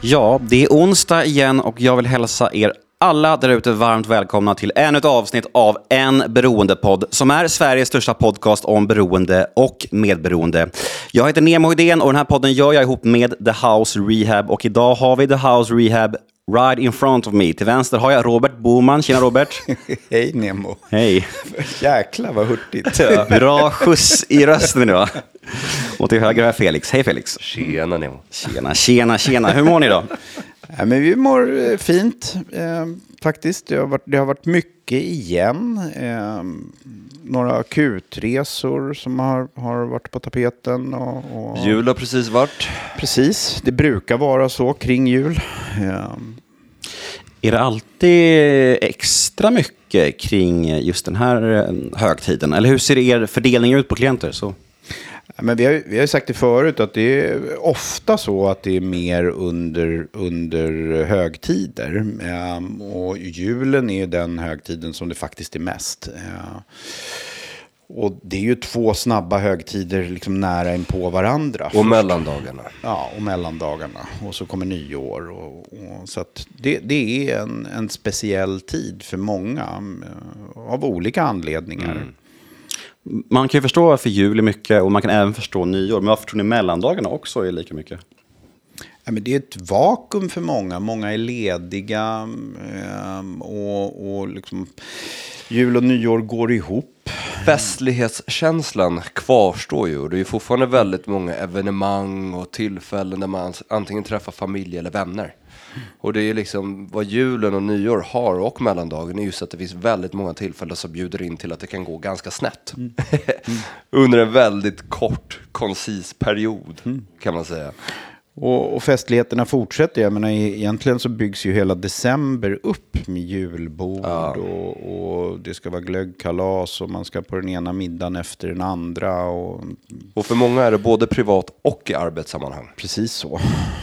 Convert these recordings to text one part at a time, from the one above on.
Ja, det är onsdag igen och jag vill hälsa er alla där ute varmt välkomna till ännu ett avsnitt av En beroendepodd som är Sveriges största podcast om beroende och medberoende. Jag heter Nemo Idén och den här podden gör jag ihop med The House Rehab och idag har vi The House Rehab right in front of me. Till vänster har jag Robert Boman. Tjena Robert! Hej Nemo! Hej! Jäklar vad hurtigt! Bra skjuts i rösten nu va? Och till höger har jag Felix. Hej Felix! Tjena Nemo. Tjena, tjena, tjena. Hur mår ni då? Ja, men vi mår eh, fint eh, faktiskt. Det har, varit, det har varit mycket igen. Eh, några akutresor som har, har varit på tapeten. Och, och, Jul har precis varit. Precis, det brukar vara så kring jul. Eh, Är det alltid extra mycket kring just den här eh, högtiden? Eller hur ser er fördelning ut på klienter? Så. Men vi, har, vi har ju sagt det förut att det är ofta så att det är mer under, under högtider. Ehm, och julen är den högtiden som det faktiskt är mest. Ehm, och det är ju två snabba högtider liksom nära in på varandra. Och mellandagarna. Ja, och mellandagarna. Och så kommer nyår. Och, och, så det, det är en, en speciell tid för många. eh, Av olika anledningar. Man kan ju förstå varför jul är mycket och man kan även förstå nyår. Men varför tror ni mellandagarna också är lika mycket? Ja, men det är ett vakuum för många. Många är lediga. ehm, och och liksom, jul och nyår går ihop. Festlighetskänslan kvarstår ju. Det är ju fortfarande väldigt många evenemang och tillfällen där man antingen träffar familj eller vänner. Och det är liksom vad julen och nyår har och mellandagen är just att det finns väldigt många tillfällen som bjuder in till att det kan gå ganska snett. Under en väldigt kort, koncis period kan man säga. Och, och festligheterna fortsätter. Jag menar, e- egentligen så byggs ju hela december upp med julbord och, och det ska vara glöggkalas och man ska på den ena middagen efter den andra. Och Och för många är det både privat och i arbetssammanhang. Precis så.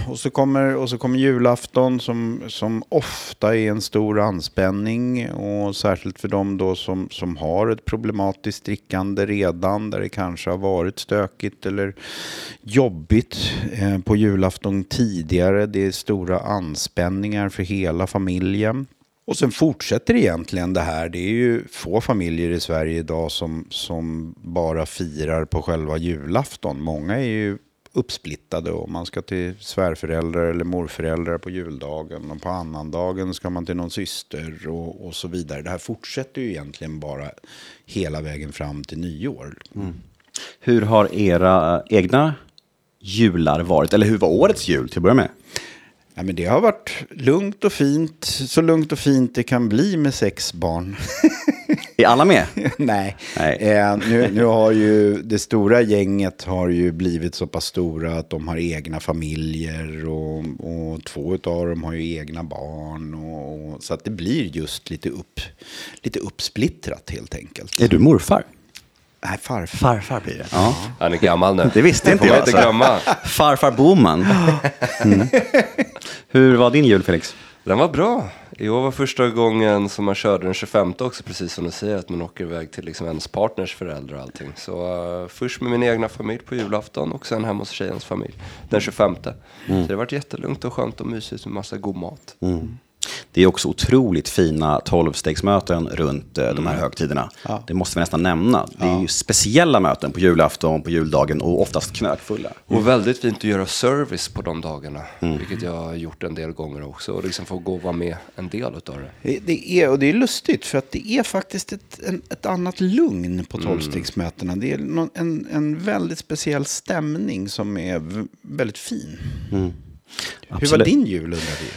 Och så kommer, och så kommer julafton som, som ofta är en stor anspänning. Och särskilt för de då som, som har ett problematiskt drickande redan. Där det kanske har varit stökigt eller jobbigt eh, på julafton tidigare. Det är stora anspänningar för hela familjen. Och sen fortsätter egentligen det här. Det är ju få familjer i Sverige idag som, som bara firar på själva julafton. Många är ju uppsplittade och man ska till svärföräldrar eller morföräldrar på juldagen och på annandagen ska man till någon syster och, och så vidare. Det här fortsätter ju egentligen bara hela vägen fram till nyår. Mm. Hur har era egna jular varit? Eller hur var årets jul till att börja med? Ja, men det har varit lugnt och fint, så lugnt och fint det kan bli med sex barn. Är alla med? Nej, Nej. Eh, nu, nu har ju det stora gänget har ju blivit så pass stora att de har egna familjer och, och två av dem har ju egna barn. Och, och, så att det blir just lite, upp, lite uppsplittrat helt enkelt. Är du morfar? Nej, farfar. Farfar blir det. Ja. Han är gammal nu. Det visste inte jag, inte alltså. glömma. Farfar Boman. Mm. Hur var din jul Felix? Den var bra. I år var första gången som man körde den 25 också, precis som du säger, att man åker iväg till liksom ens partners föräldrar och allting. Så uh, först med min egna familj på julafton och sen hemma hos tjejens familj den 25. Så det har varit jättelugnt och skönt och mysigt med massa god mat. Det är också otroligt fina tolvstegsmöten runt eh, de här högtiderna. Det måste vi nästan nämna. Det är ju speciella möten på julafton, på juldagen och oftast knökfulla. Och väldigt fint att göra service på de dagarna, vilket jag har gjort en del gånger också. Och liksom få gå och vara med en del utav det. Det, är, och det är lustigt för att det är faktiskt ett, en, ett annat lugn på tolvstegsmötena. Det är någon, en, en väldigt speciell stämning som är väldigt fin. Hur var din jul undrar vi?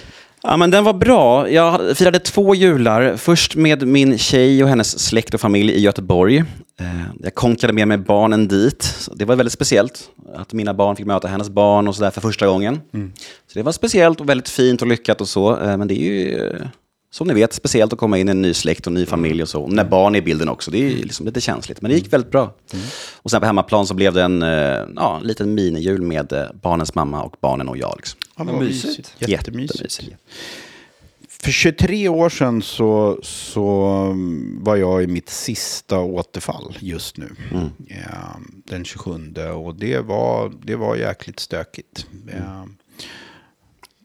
Ja, men den var bra. Jag firade två jular. Först med min tjej och hennes släkt och familj i Göteborg. Eh, Jag konkade med mig barnen dit. Så det var väldigt speciellt att mina barn fick möta hennes barn och sådär för första gången. Så det var speciellt och väldigt fint och lyckat och så. Eh, Men det är ju, eh, som ni vet, speciellt att komma in i en ny släkt och ny familj och så. Och när barn är i bilden också, det är ju liksom lite känsligt. Men det gick väldigt bra. Och sen på hemmaplan så blev det en ja, en liten minijul med barnens mamma och barnen och jag. Liksom. Ja, mysigt. Jättemysigt. Jättemysigt. för 23 år sedan så, så mm, var jag i mitt sista återfall just nu. Ja, den 27 och det var, det var jäkligt stökigt. Ja.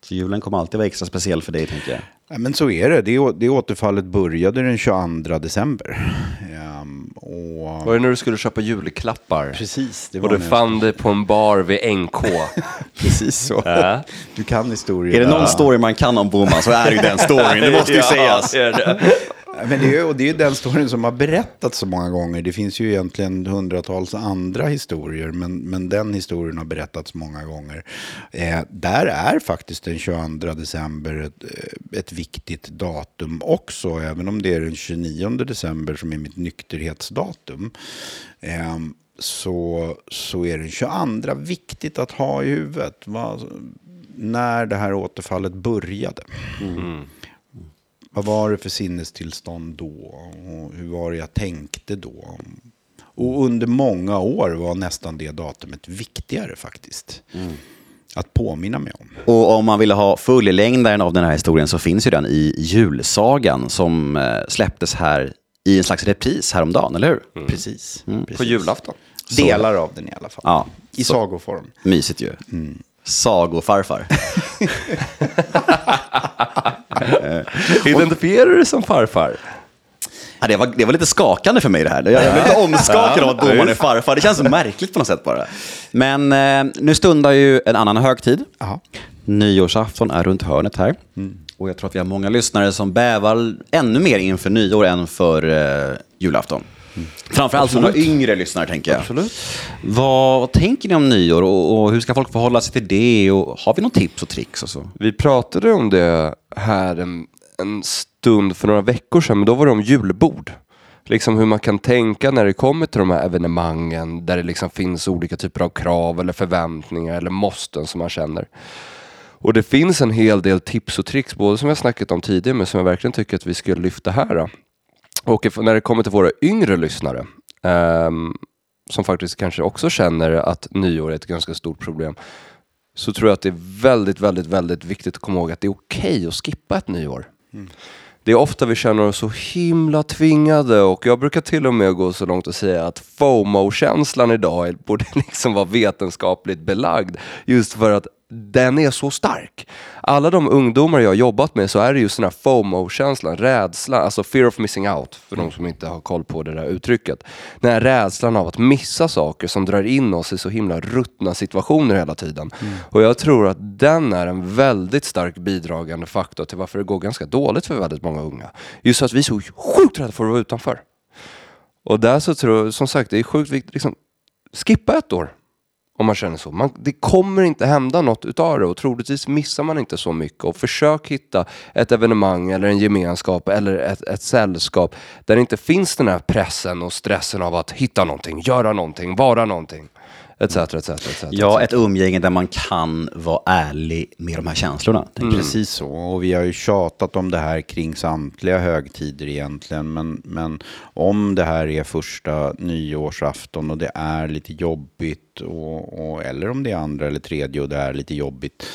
Så julen kommer alltid vara extra speciell för dig, tänker jag. Ja, men så är det. det. Det återfallet började den 22 december. Och... Var det när du skulle köpa julklappar? Precis, det Och var du när jag- fann dig på en bar vid NK. Precis så. Ja. Du kan historien. Är det någon story man kan om Boman så är det ju den storyn, det måste ju Ja, sägas det är. Men det är, ju- och det är ju den storyn som har berättats så många gånger. Det finns ju egentligen hundratals andra historier, men, men den historien har berättats många gånger. Eh, där är faktiskt den 22 december ett, eh, ett viktigt datum också, även om det är den 29 december som är mitt nykterhetsdatum. Eh, så, så är den 22 viktigt att ha i huvudet. Va? när det här återfallet började. Mm. Vad var det för sinnestillstånd då? Och hur var det jag tänkte då? Och under många år var nästan det datumet viktigare faktiskt. Att påminna mig om. Och om man vill ha fullängdaren av den här historien så finns ju den i julsagan som eh, släpptes här i en slags repris häromdagen, eller hur? Precis. precis. På julafton. Delar av den i alla fall. Ja, I så- sagoform. Mysigt ju. Sagofarfar. Identifierar du dig som farfar? Ja, det, var, det var lite skakande för mig det här. Jag blev lite omskakad av att Boman är farfar. Det känns så märkligt på något sätt bara. Men eh, nu stundar ju en annan högtid. Jaha. Nyårsafton är runt hörnet här. Och jag tror att vi har många lyssnare som bävar ännu mer inför nyår än för eh, julafton. Framförallt några yngre lyssnare, tänker jag. Absolut. Vad, vad tänker ni om nyår och, och hur ska folk förhålla sig till det? Och har vi några tips och tricks och så? Vi pratade om det här en, en stund för några veckor sedan, men då var det om julbord. Liksom hur man kan tänka när det kommer till de här evenemangen där det liksom finns olika typer av krav eller förväntningar eller måsten som man känner. Och det finns en hel del tips och tricks, både som jag snackat om tidigare men som jag verkligen tycker att vi ska lyfta här. Då. Och när det kommer till våra yngre lyssnare, ehm, som faktiskt kanske också känner att nyår är ett ganska stort problem, så tror jag att det är väldigt, väldigt, väldigt viktigt att komma ihåg att det är okej att skippa ett nyår. Det är ofta vi känner oss så himla tvingade och jag brukar till och med gå så långt och säga att FOMO-känslan idag borde liksom vara vetenskapligt belagd just för att den är så stark. Alla de ungdomar jag har jobbat med så är det just den här FOMO-känslan, rädslan, alltså fear of missing out, för de som inte har koll på det där uttrycket. Den här rädslan av att missa saker som drar in oss i så himla ruttna situationer hela tiden. Och jag tror att den är en väldigt stark bidragande faktor till varför det går ganska dåligt för väldigt många unga. Just att vi är så sjukt rädda för att vara utanför. Och där så tror jag, som sagt, det är sjukt viktigt, liksom, skippa ett år. Om man känner så. Man, det kommer inte hända något utav det och troligtvis missar man inte så mycket. Och försök hitta ett evenemang eller en gemenskap eller ett, ett sällskap där det inte finns den här pressen och stressen av att hitta någonting, göra någonting, vara någonting. Etc, etc, etc. Ja, ett umgänge där man kan vara ärlig med de här känslorna. jag. Precis så. Och vi har ju tjatat om det här kring samtliga högtider egentligen. Men, men om det här är första nyårsafton och det är lite jobbigt. Och, och, eller om det är andra eller tredje och det är lite jobbigt.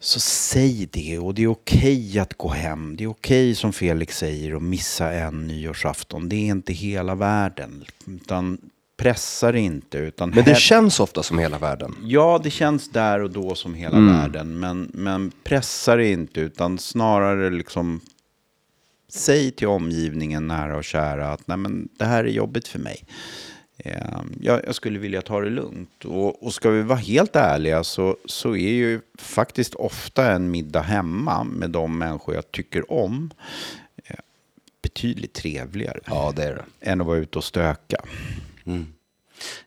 Så säg det och det är okej att gå hem. Det är okej som Felix säger att missa en nyårsafton. Det är inte hela världen. Utan pressa det inte. Utan Men det känns ofta som hela världen. Ja, det känns där och då som hela världen. Men, men pressa det inte, utan snarare liksom säg till omgivningen, nära och kära, att Nej, men, det här är jobbigt för mig. Eh, Jag, jag skulle vilja ta det lugnt. Och, och ska vi vara helt ärliga så, så är ju faktiskt ofta en middag hemma med de människor jag tycker om eh, betydligt trevligare Ja, det är det. än att vara ute och stöka.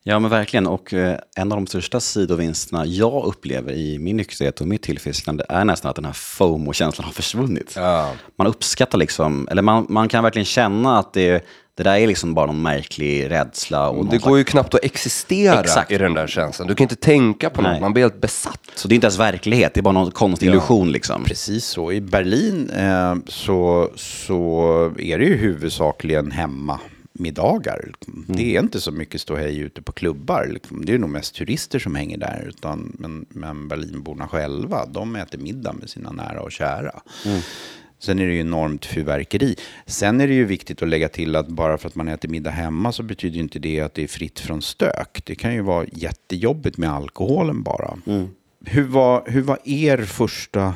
Ja, men verkligen. Och eh, en av de största sidovinsterna jag upplever i min nykterhet och mitt tillfrisknande är nästan att den här FOMO-känslan har försvunnit. Ja. Man uppskattar liksom, eller man, man kan verkligen känna att det, det där är liksom bara någon märklig rädsla. Och någon det går ju knappt att existera Exakt. i den där känslan. Du kan inte tänka på något, Nej. man blir helt besatt. Så det är inte ens verklighet, det är bara någon konstig illusion liksom. Precis så. I Berlin eh, så, så är det ju huvudsakligen hemma middagar. Liksom. Det är inte så mycket ståhej ute på klubbar. Liksom. Det är nog mest turister som hänger där. Utan, men, men Berlinborna själva, de äter middag med sina nära och kära. Sen är det ju enormt fyrverkeri. Sen är det ju viktigt att lägga till att bara för att man äter middag hemma så betyder inte det att det är fritt från stök. Det kan ju vara jättejobbigt med alkoholen bara. Hur, var, hur var er första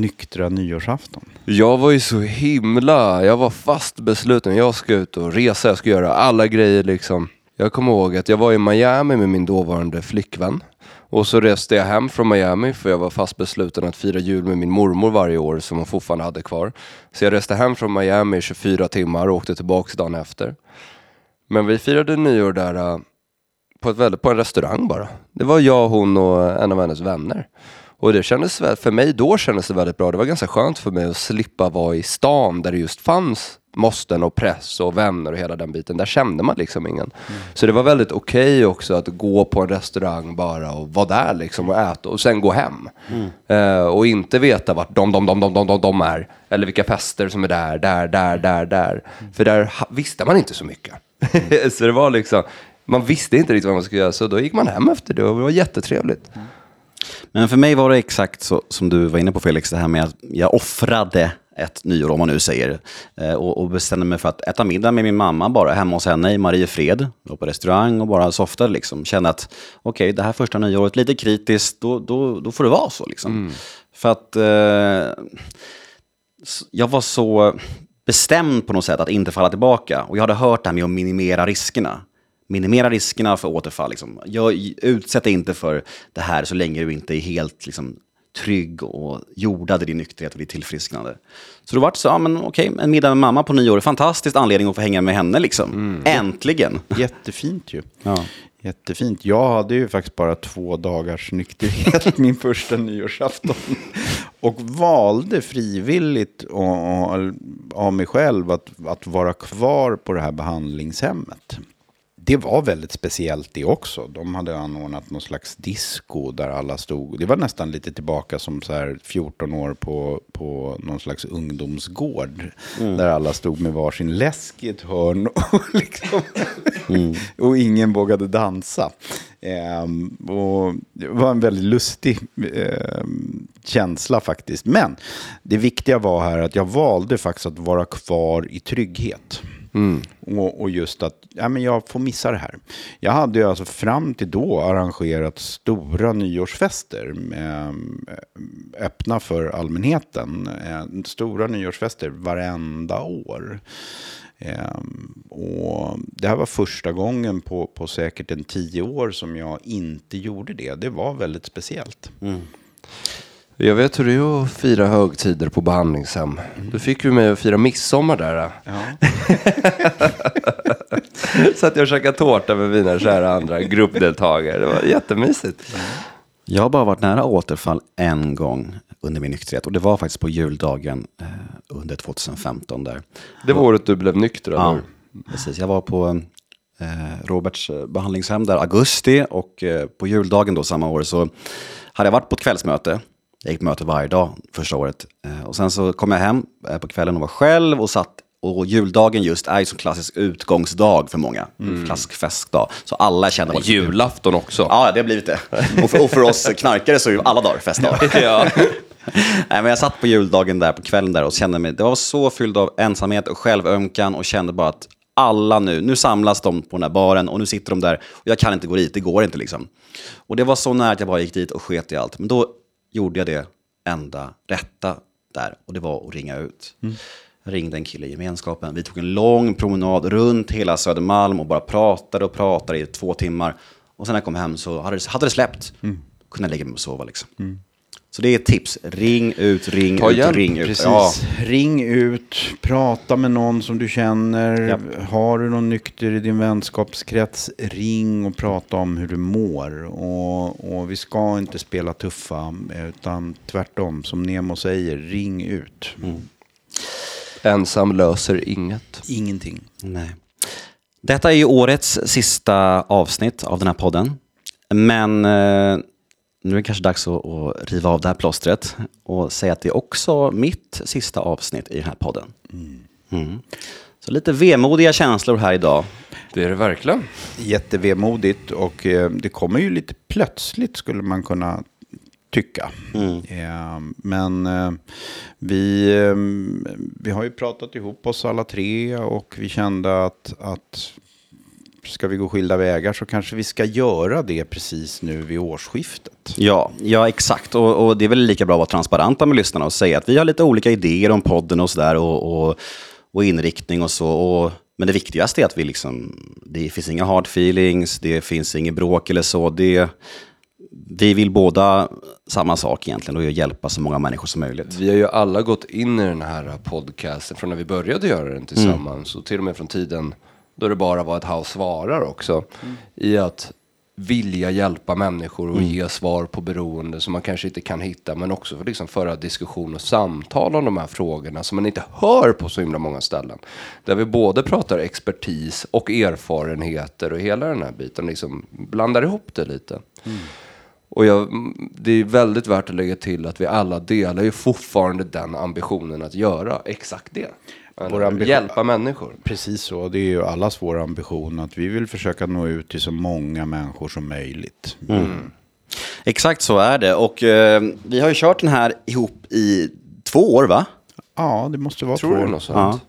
nyktra nyårsafton? Jag var ju så himla, jag var fast besluten. Jag ska ut och resa, jag ska göra alla grejer liksom. Jag kommer ihåg att jag var i Miami med min dåvarande flickvän. Och så reste jag hem från Miami för jag var fast besluten att fira jul med min mormor varje år som hon fortfarande hade kvar. Så jag reste hem från Miami i 24 timmar och åkte tillbaka dagen efter. Men vi firade nyår där äh, på, ett på en restaurang bara. Det var jag, hon och en av hennes vänner. Och det kändes, vä- för mig då kändes det väldigt bra. Det var ganska skönt för mig att slippa vara i stan där det just fanns måsten och press och vänner och hela den biten. Där kände man liksom ingen. Så det var väldigt okej också att gå på en restaurang bara och vara där liksom och äta och sen gå hem. Eh, och inte veta vart de, de, de, de, de, de, de är. Eller vilka fester som är där, där, där, där, där. För där visste man inte så mycket. så det var liksom, man visste inte riktigt vad man skulle göra. Så då gick man hem efter det och det var jättetrevligt. Men för mig var det exakt så som du var inne på Felix, det här med att jag offrade ett nyår, om man nu säger, eh, och, och bestämde mig för att äta middag med min mamma bara hemma hos henne i Mariefred, var på restaurang och bara softade liksom. Kände att okej, det här första nyåret, lite kritiskt, då, då, då får det vara så liksom. För att eh, jag var så bestämd på något sätt att inte falla tillbaka. Och jag hade hört det här med att minimera riskerna. Minimera riskerna för återfall. Liksom. Jag utsätt dig inte för det här så länge du inte är helt liksom, trygg och jordad i din nykterhet och ditt tillfrisknande. Så då var det så, ja men okej, en middag med mamma på nyår, fantastisk anledning att få hänga med henne liksom. Äntligen! Jättefint ju. Ja. Jättefint. Jag hade ju faktiskt bara två dagars nykterhet min första nyårsafton. Och valde frivilligt och, och, av mig själv att, att vara kvar på det här behandlingshemmet. Det var väldigt speciellt det också. De hade anordnat någon slags disco där alla stod. Det var nästan lite tillbaka som så här 14 år på, på någon slags ungdomsgård. Där alla stod med varsin läsk i ett hörn och, liksom, och ingen vågade dansa. Ehm, och det var en väldigt lustig ehm, känsla faktiskt. Men det viktiga var här att jag valde faktiskt att vara kvar i trygghet. Mm. Och, och just att ja, men jag får missa det här. Jag hade ju alltså fram till då arrangerat stora nyårsfester med, eh, öppna för allmänheten. Eh, Stora nyårsfester varenda år. Eh, och det här var första gången på, på säkert en tio år som jag inte gjorde det. Det var väldigt speciellt. Mm. Jag vet hur det är att fira högtider på behandlingshem. Du fick ju mig att fira midsommar där. Ja. Så att jag käkade tårta med mina kära andra gruppdeltagare. Det var jättemysigt. Jag har bara varit nära återfall en gång under min nykterhet och det var faktiskt på juldagen eh, under 2015 där. Det var året du blev nykter, eller Ja, precis. Jag var på eh, Roberts eh, behandlingshem där augusti och eh, på juldagen då samma år så hade jag varit på ett kvällsmöte. Jag gick på möte varje dag första året. Eh, och sen så kom jag hem eh, på kvällen och var själv och satt och juldagen just är ju som klassisk utgångsdag för många. Klassisk festdag. Så alla känner Och julafton också. Ja, det har blivit det. Och för, och för oss knarkare så är ju alla dagar festdag. Ja. Nej, men jag satt på juldagen där på kvällen där och kände mig, det var så fylld av ensamhet och självömkan och kände bara att alla nu, nu samlas de på den här baren och nu sitter de där och jag kan inte gå dit, det går inte liksom. Och det var så nära att jag bara gick dit och sket i allt. Men då gjorde jag det enda rätta där och det var att ringa ut. Jag ringde en kille i gemenskapen, vi tog en lång promenad runt hela Södermalm och bara pratade och pratade i två timmar. Och sen när jag kom hem så hade det, hade det släppt. Kunde jag lägga mig och sova liksom. Så det är ett tips. Ring ut, ring Ta ut, hjälp, ring ut. Precis. Ja. Ring ut, prata med någon som du känner. Japp. Har du någon nykter i din vänskapskrets, ring och prata om hur du mår. Och, och vi ska inte spela tuffa, utan tvärtom, som Nemo säger, ring ut. Ensam löser inget. Ingenting. Nej. Detta är ju årets sista avsnitt av den här podden. Men eh, nu är det kanske dags att, att riva av det här plåstret och säga att det är också mitt sista avsnitt i den här podden. Mm. Så lite vemodiga känslor här idag. Det är det verkligen. Jättevemodigt och eh, det kommer ju lite plötsligt skulle man kunna tycka. Eh, men eh, vi, vi har ju pratat ihop oss alla tre och vi kände att, att ska vi gå skilda vägar så kanske vi ska göra det precis nu vid årsskiftet. Ja, ja exakt. Och, och det är väl lika bra att vara transparenta med lyssnarna och säga att vi har lite olika idéer om podden och sådär och, och, och inriktning och så. Och, men det viktigaste är att vi liksom, det finns inga hard feelings, det finns inget bråk eller så. Det, vi vill båda samma sak egentligen och hjälpa så många människor som möjligt. Vi har ju alla gått in i den här podcasten från när vi började göra den tillsammans och till och med från tiden då det bara var ett house svarar också. I att vilja hjälpa människor och ge svar på beroende som man kanske inte kan hitta men också för liksom föra diskussion och samtal om de här frågorna som man inte hör på så himla många ställen. Där vi både pratar expertis och erfarenheter och hela den här biten liksom blandar ihop det lite. Och jag, det är väldigt värt att lägga till att vi alla delar ju fortfarande den ambitionen att göra exakt det. Vår ambition- Hjälpa människor. Precis så, det är ju allas vår ambition att vi vill försöka nå ut till så många människor som möjligt. Exakt så är det. Och eh, vi har ju kört den här ihop i två år, va? Ja, det måste vara Tror två. något sånt? Ja.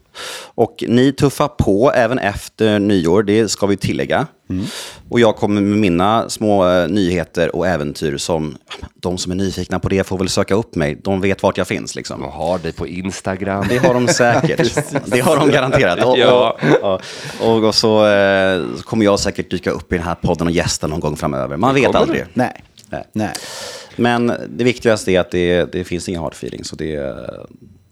Och ni tuffar på även efter nyår, det ska vi tillägga. Och jag kommer med mina små eh, nyheter och äventyr som de som är nyfikna på det får väl söka upp mig. De vet vart jag finns liksom. De har dig på Instagram. Det har de säkert. det har de garanterat. Och, Ja. och, och, så, eh, så kommer jag säkert dyka upp i den här podden och gästa någon gång framöver. Man vet aldrig. du? Nej. Nej. Nej. Men det viktigaste är att det, det finns inga hard feelings. Så det,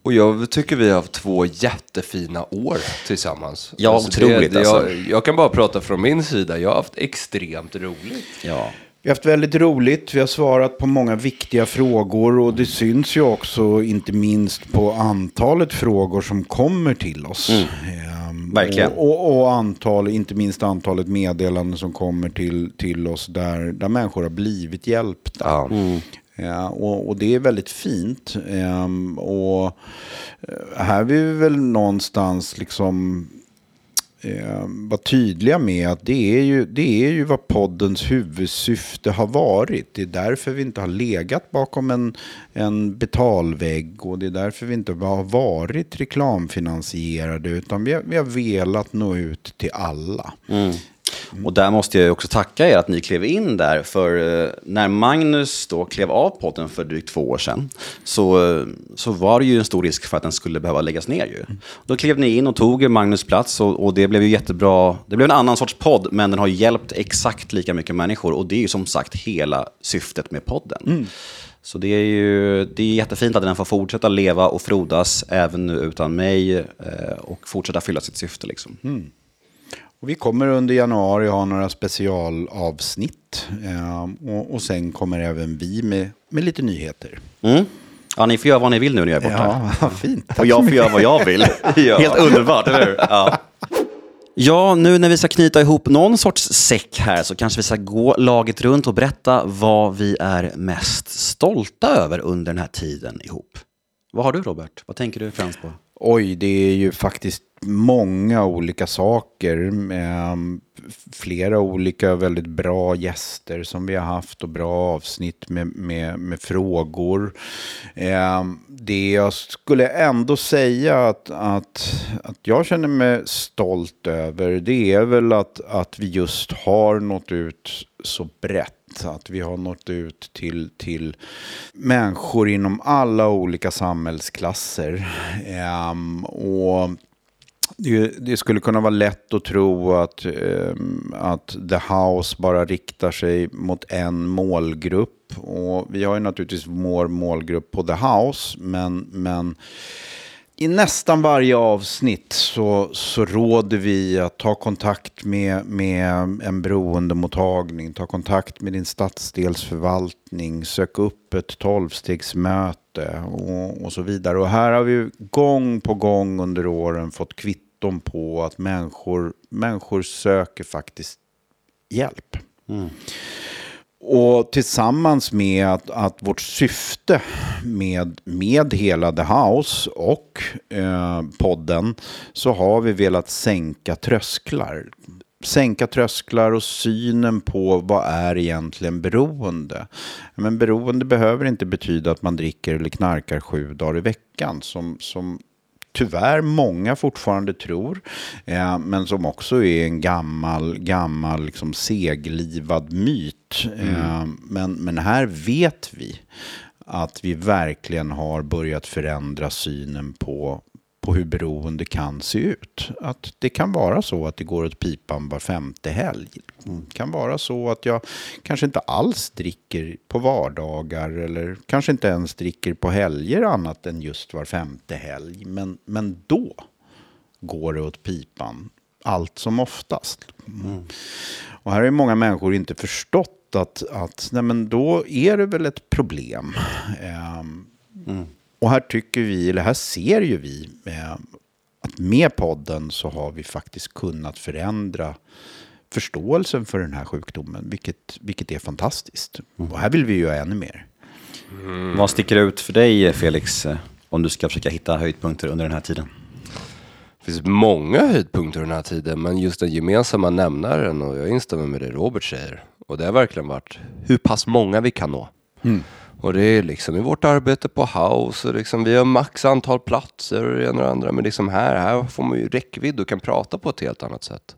Och jag tycker vi har haft två jättefina år tillsammans. Ja, otroligt, det, det, alltså. jag, jag kan bara prata från min sida. Jag har haft extremt roligt. ja. Vi har haft väldigt roligt, vi har svarat på många viktiga frågor och det syns ju också inte minst på antalet frågor som kommer till oss. Ehm, Verkligen. Och, och, och antal, inte minst antalet meddelanden som kommer till, till oss där, där människor har blivit hjälpta. Ja. Ja, och, och det är väldigt fint. Ehm, och eh, här vill vi väl någonstans liksom eh, vara tydliga med att det är, ju, det är ju vad poddens huvudsyfte har varit. Det är därför vi inte har legat bakom en, en betalvägg och det är därför vi inte har varit reklamfinansierade utan vi har, vi har velat nå ut till alla. Mm. Och där måste jag också tacka er att ni klev in där. För eh, när Magnus då klev av podden för drygt två år sedan så, eh, så var det ju en stor risk för att den skulle behöva läggas ner. Ju. Då klev ni in och tog Magnus plats och, och det blev ju jättebra. Det blev en annan sorts podd men den har hjälpt exakt lika mycket människor. Och det är ju som sagt hela syftet med podden. Så det är ju det är jättefint att den får fortsätta leva och frodas även nu utan mig eh, och fortsätta fylla sitt syfte. Liksom. Och vi kommer under januari ha några specialavsnitt. Ehm, och, och sen kommer även vi med, med lite nyheter. Mm. Ja, ni får göra vad ni vill nu när jag är borta. Ja, fint. Tack Och jag får göra vad jag vill. Helt underbart, eller hur? Ja. ja, nu när vi ska knyta ihop någon sorts säck här så kanske vi ska gå laget runt och berätta vad vi är mest stolta över under den här tiden ihop. Vad har du Robert? Vad tänker du främst på? Oj, det är ju faktiskt många olika saker. Ehm, flera olika väldigt bra gäster som vi har haft och bra avsnitt med, med, med frågor. Ehm, det jag skulle ändå säga att, att, att jag känner mig stolt över det är väl att, att vi just har nått ut så brett. Att vi har nått ut till, till människor inom alla olika samhällsklasser. Ehm, och det, det skulle kunna vara lätt att tro att, ehm, att The House bara riktar sig mot en målgrupp. Och vi har ju naturligtvis vår målgrupp på The House, men, men i nästan varje avsnitt så, så råder vi att ta kontakt med, med en beroendemottagning, ta kontakt med din stadsdelsförvaltning, sök upp ett tolvstegsmöte och, och så vidare. Och här har vi gång på gång under åren fått kvitt kvitton på att människor, människor söker faktiskt hjälp. Och tillsammans med att, att vårt syfte med, med hela The House och eh, podden så har vi velat sänka trösklar. Sänka trösklar och synen på vad är egentligen beroende. Men beroende behöver inte betyda att man dricker eller knarkar sju dagar i veckan som, som tyvärr många fortfarande tror, eh, men som också är en gammal, gammal liksom seglivad myt. Mm. Eh, men, men här vet vi att vi verkligen har börjat förändra synen på på hur beroende kan se ut. Att det kan vara så att det går åt pipan var femte helg. Det kan vara så att jag kanske inte alls dricker på vardagar eller kanske inte ens dricker på helger annat än just var femte helg. Men, men då går det åt pipan allt som oftast. Mm. Och här har många människor inte förstått att, att nej men då är det väl ett problem. Um, mm. Och här tycker vi, eller här ser ju vi, eh, att med podden så har vi faktiskt kunnat förändra förståelsen för den här sjukdomen, vilket, vilket är fantastiskt. Mm. Och här vill vi göra ännu mer. Mm. Vad sticker ut för dig, Felix, eh, om du ska försöka hitta höjdpunkter under den här tiden? Det finns många höjdpunkter den här tiden, men just den gemensamma nämnaren, och jag instämmer med det Robert säger, och det har verkligen varit hur pass många vi kan nå. Mm. Och det är liksom i vårt arbete på House, liksom, vi har max antal platser och det ena och det andra. Men liksom här, här får man ju räckvidd och kan prata på ett helt annat sätt.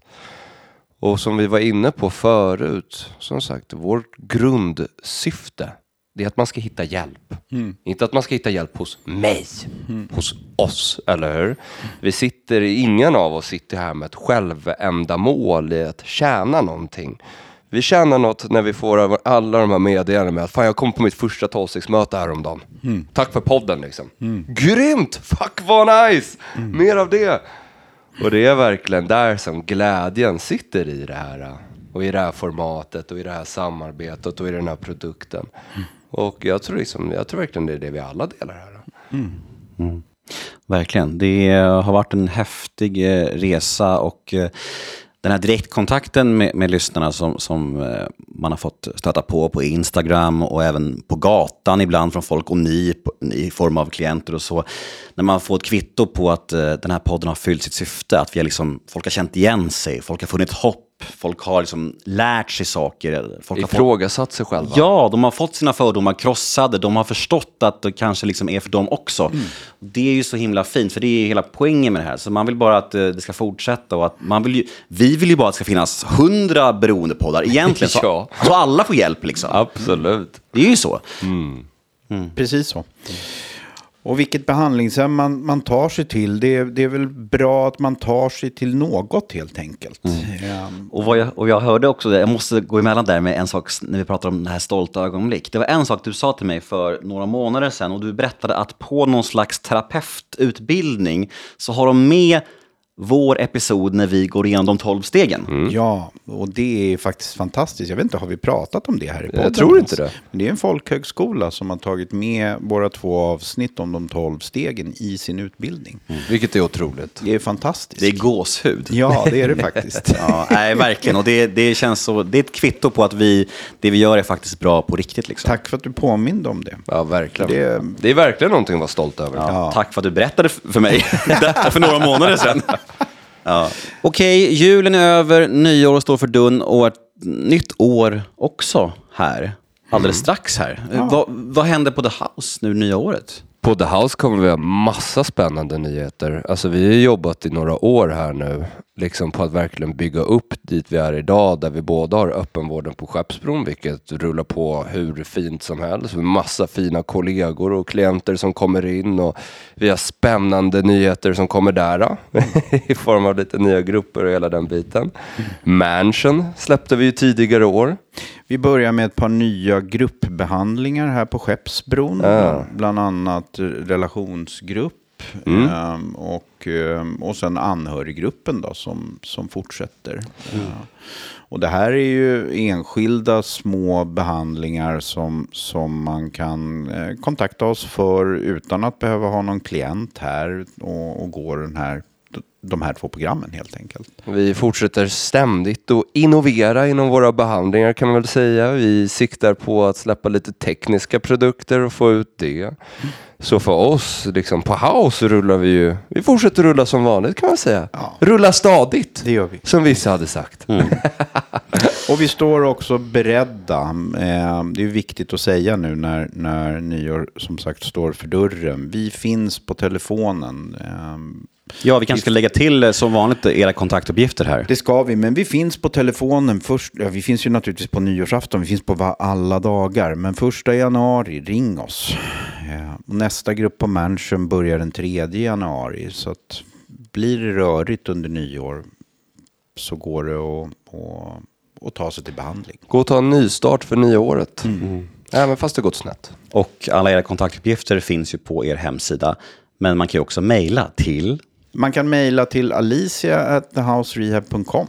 Och som vi var inne på förut, som sagt, vårt grundsyfte det är att man ska hitta hjälp. Mm. Inte att man ska hitta hjälp hos mig, mm. hos oss, eller hur? Vi sitter, ingen av oss sitter här med ett självändamål i att tjäna någonting. Vi känner något när vi får alla de här meddelandena med att fan jag kom på mitt första tolvstegsmöte häromdagen. Mm. Tack för podden liksom. Mm. Grymt! Fuck vad nice! Mm. Mer av det! Och det är verkligen där som glädjen sitter i det här. Och i det här formatet och i det här samarbetet och i den här produkten. Mm. Och jag tror, liksom, jag tror verkligen det är det vi alla delar här. Mm. Mm. Verkligen. Det har varit en häftig eh, resa och eh, den här direktkontakten med, med lyssnarna som, som eh, man har fått stöta på på Instagram och även på gatan ibland från folk och ni i form av klienter och så. När man får ett kvitto på att eh, den här podden har fyllt sitt syfte, att vi har liksom, folk har känt igen sig, folk har funnit hopp folk har liksom lärt sig saker. Folk Ifrågasatt sig själva. Ja, de har fått sina fördomar krossade. De har förstått att det kanske liksom är för dem också. Mm. Det är ju så himla fint, för det är hela poängen med det här. Så man vill bara att eh, det ska fortsätta. Och att man vill ju, vi vill ju bara att det ska finnas hundra beroendepoddar egentligen. Så, ja. så alla får hjälp liksom. Absolut. Det är ju så. Mm. Mm. Precis så. Och vilket behandlingshem man, man tar sig till, det, det är väl bra att man tar sig till något helt enkelt. Mm. Um, och, jag, och jag hörde också, jag måste gå emellan där med en sak när vi pratar om det här stolta ögonblick. Det var en sak du sa till mig för några månader sedan och du berättade att på någon slags terapeututbildning så har de med vår episod när vi går igenom de tolv stegen. Mm. Ja, och det är faktiskt fantastiskt. Jag vet inte, har vi pratat om det här i podden? Jag tror inte det. Men det är en folkhögskola som har tagit med våra två avsnitt om de tolv stegen i sin utbildning. Mm. Vilket är otroligt. Det är fantastiskt. Det är gåshud. Ja, det är det faktiskt. ja, nej, verkligen. Och det, det, känns så, det är ett kvitto på att vi, det vi gör är faktiskt bra på riktigt. Liksom. Tack för att du påminde om det. Ja, verkligen. Det, det är verkligen någonting att vara stolt över. Ja, ja. Tack för att du berättade för mig för några månader sedan. Ja. Okej, okay, julen är över, nyår står för dörren och ett nytt år också här. Alldeles mm. strax här. Ja. Vad, vad händer på The House nu nya året? På The House kommer vi ha massa spännande nyheter. Alltså vi har jobbat i några år här nu liksom på att verkligen bygga upp dit vi är idag där vi båda har öppenvården på Skeppsbron vilket rullar på hur fint som helst. Massa fina kollegor och klienter som kommer in och vi har spännande nyheter som kommer där i form av lite nya grupper och hela den biten. Mansion släppte vi ju tidigare år. Vi börjar med ett par nya gruppbehandlingar här på Skeppsbron. Ja. Bland annat relationsgrupp Mm. Um, och, um, och sen anhöriggruppen då som, som fortsätter. Mm. Uh, och det här är ju enskilda små behandlingar som, som man kan eh, kontakta oss för utan att behöva ha någon klient här och, och gå den här de här två programmen helt enkelt. Vi fortsätter ständigt att innovera inom våra behandlingar kan man väl säga. Vi siktar på att släppa lite tekniska produkter och få ut det. Så för oss, liksom på House rullar vi ju, vi fortsätter rulla som vanligt kan man säga. Ja. Rulla stadigt. Det gör vi. Som vissa hade sagt. Och vi står också beredda. Eh, det är viktigt att säga nu när, när nyår som sagt står för dörren. Vi finns på telefonen. Ja, vi kanske ska lägga till eh, som vanligt era kontaktuppgifter här. Det ska vi, men vi finns på telefonen först. Ja, vi finns ju naturligtvis på nyårsafton, vi finns på alla dagar. Men första januari, ring oss. Och nästa grupp på Mansion börjar den 3 januari. Så att blir det rörigt under nyår så går det att, att, att ta sig till behandling. Gå och ta en nystart för nya året. Även fast det gått snett. Och alla era kontaktuppgifter finns ju på er hemsida. Men man kan ju också mejla till... Man kan mejla till alicia.thehouserehab.com.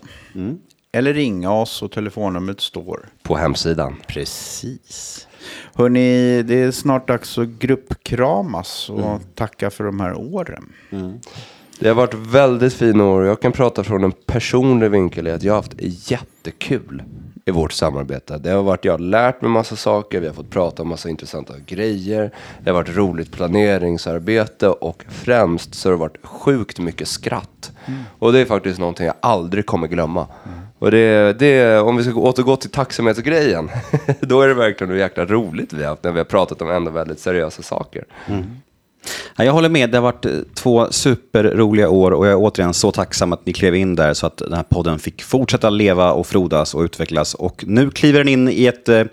Eller ringa oss och telefonnumret står. På hemsidan. Precis. Hörni, det är snart dags att gruppkramas och tacka för de här åren. Det har varit väldigt fina år. Jag kan prata från en personlig vinkel i att jag har haft jättekul i vårt samarbete. Det har varit, jag har lärt mig massa saker, vi har fått prata om massa intressanta grejer. Det har varit roligt planeringsarbete och främst så har det varit sjukt mycket skratt. Och det är faktiskt någonting jag aldrig kommer glömma. Och det, det, om vi ska återgå till tacksamhetsgrejen, då är det verkligen hur jäkla roligt vi har haft när vi har pratat om ändå väldigt seriösa saker. Ja, jag håller med, det har varit eh, två superroliga år och jag är återigen så tacksam att ni klev in där så att den här podden fick fortsätta leva och frodas och utvecklas. Och nu kliver den in i ett eh,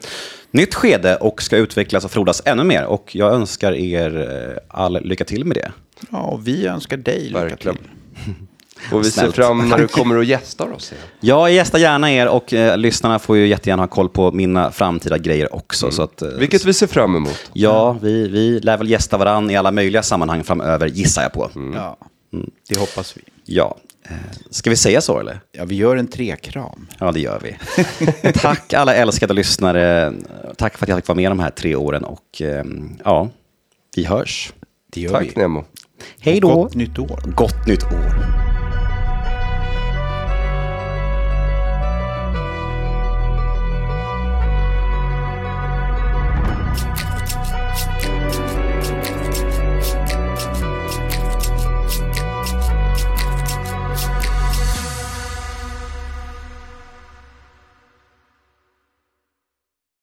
nytt skede och ska utvecklas och frodas ännu mer. Och jag önskar er eh, all lycka till med det. Ja, och vi önskar dig lycka Verkligen. till. Och vi ser Snällt. fram när du kommer och gästar oss igen. Jag gästar gärna er och eh, lyssnarna får ju jättegärna ha koll på mina framtida grejer också. Så att, eh, Vilket vi ser fram emot. Ja, vi, vi lär väl gästa varann i alla möjliga sammanhang framöver, gissar jag på. Ja, det hoppas vi. Ja. Eh, Ska vi säga så eller? Ja, vi gör en trekram. Ja, det gör vi. Tack alla älskade lyssnare. Tack för att jag fick vara med de här tre åren och eh, ja, vi hörs. Det gör Tack vi. Nemo. Hej då! Gott nytt år. Gott nytt år!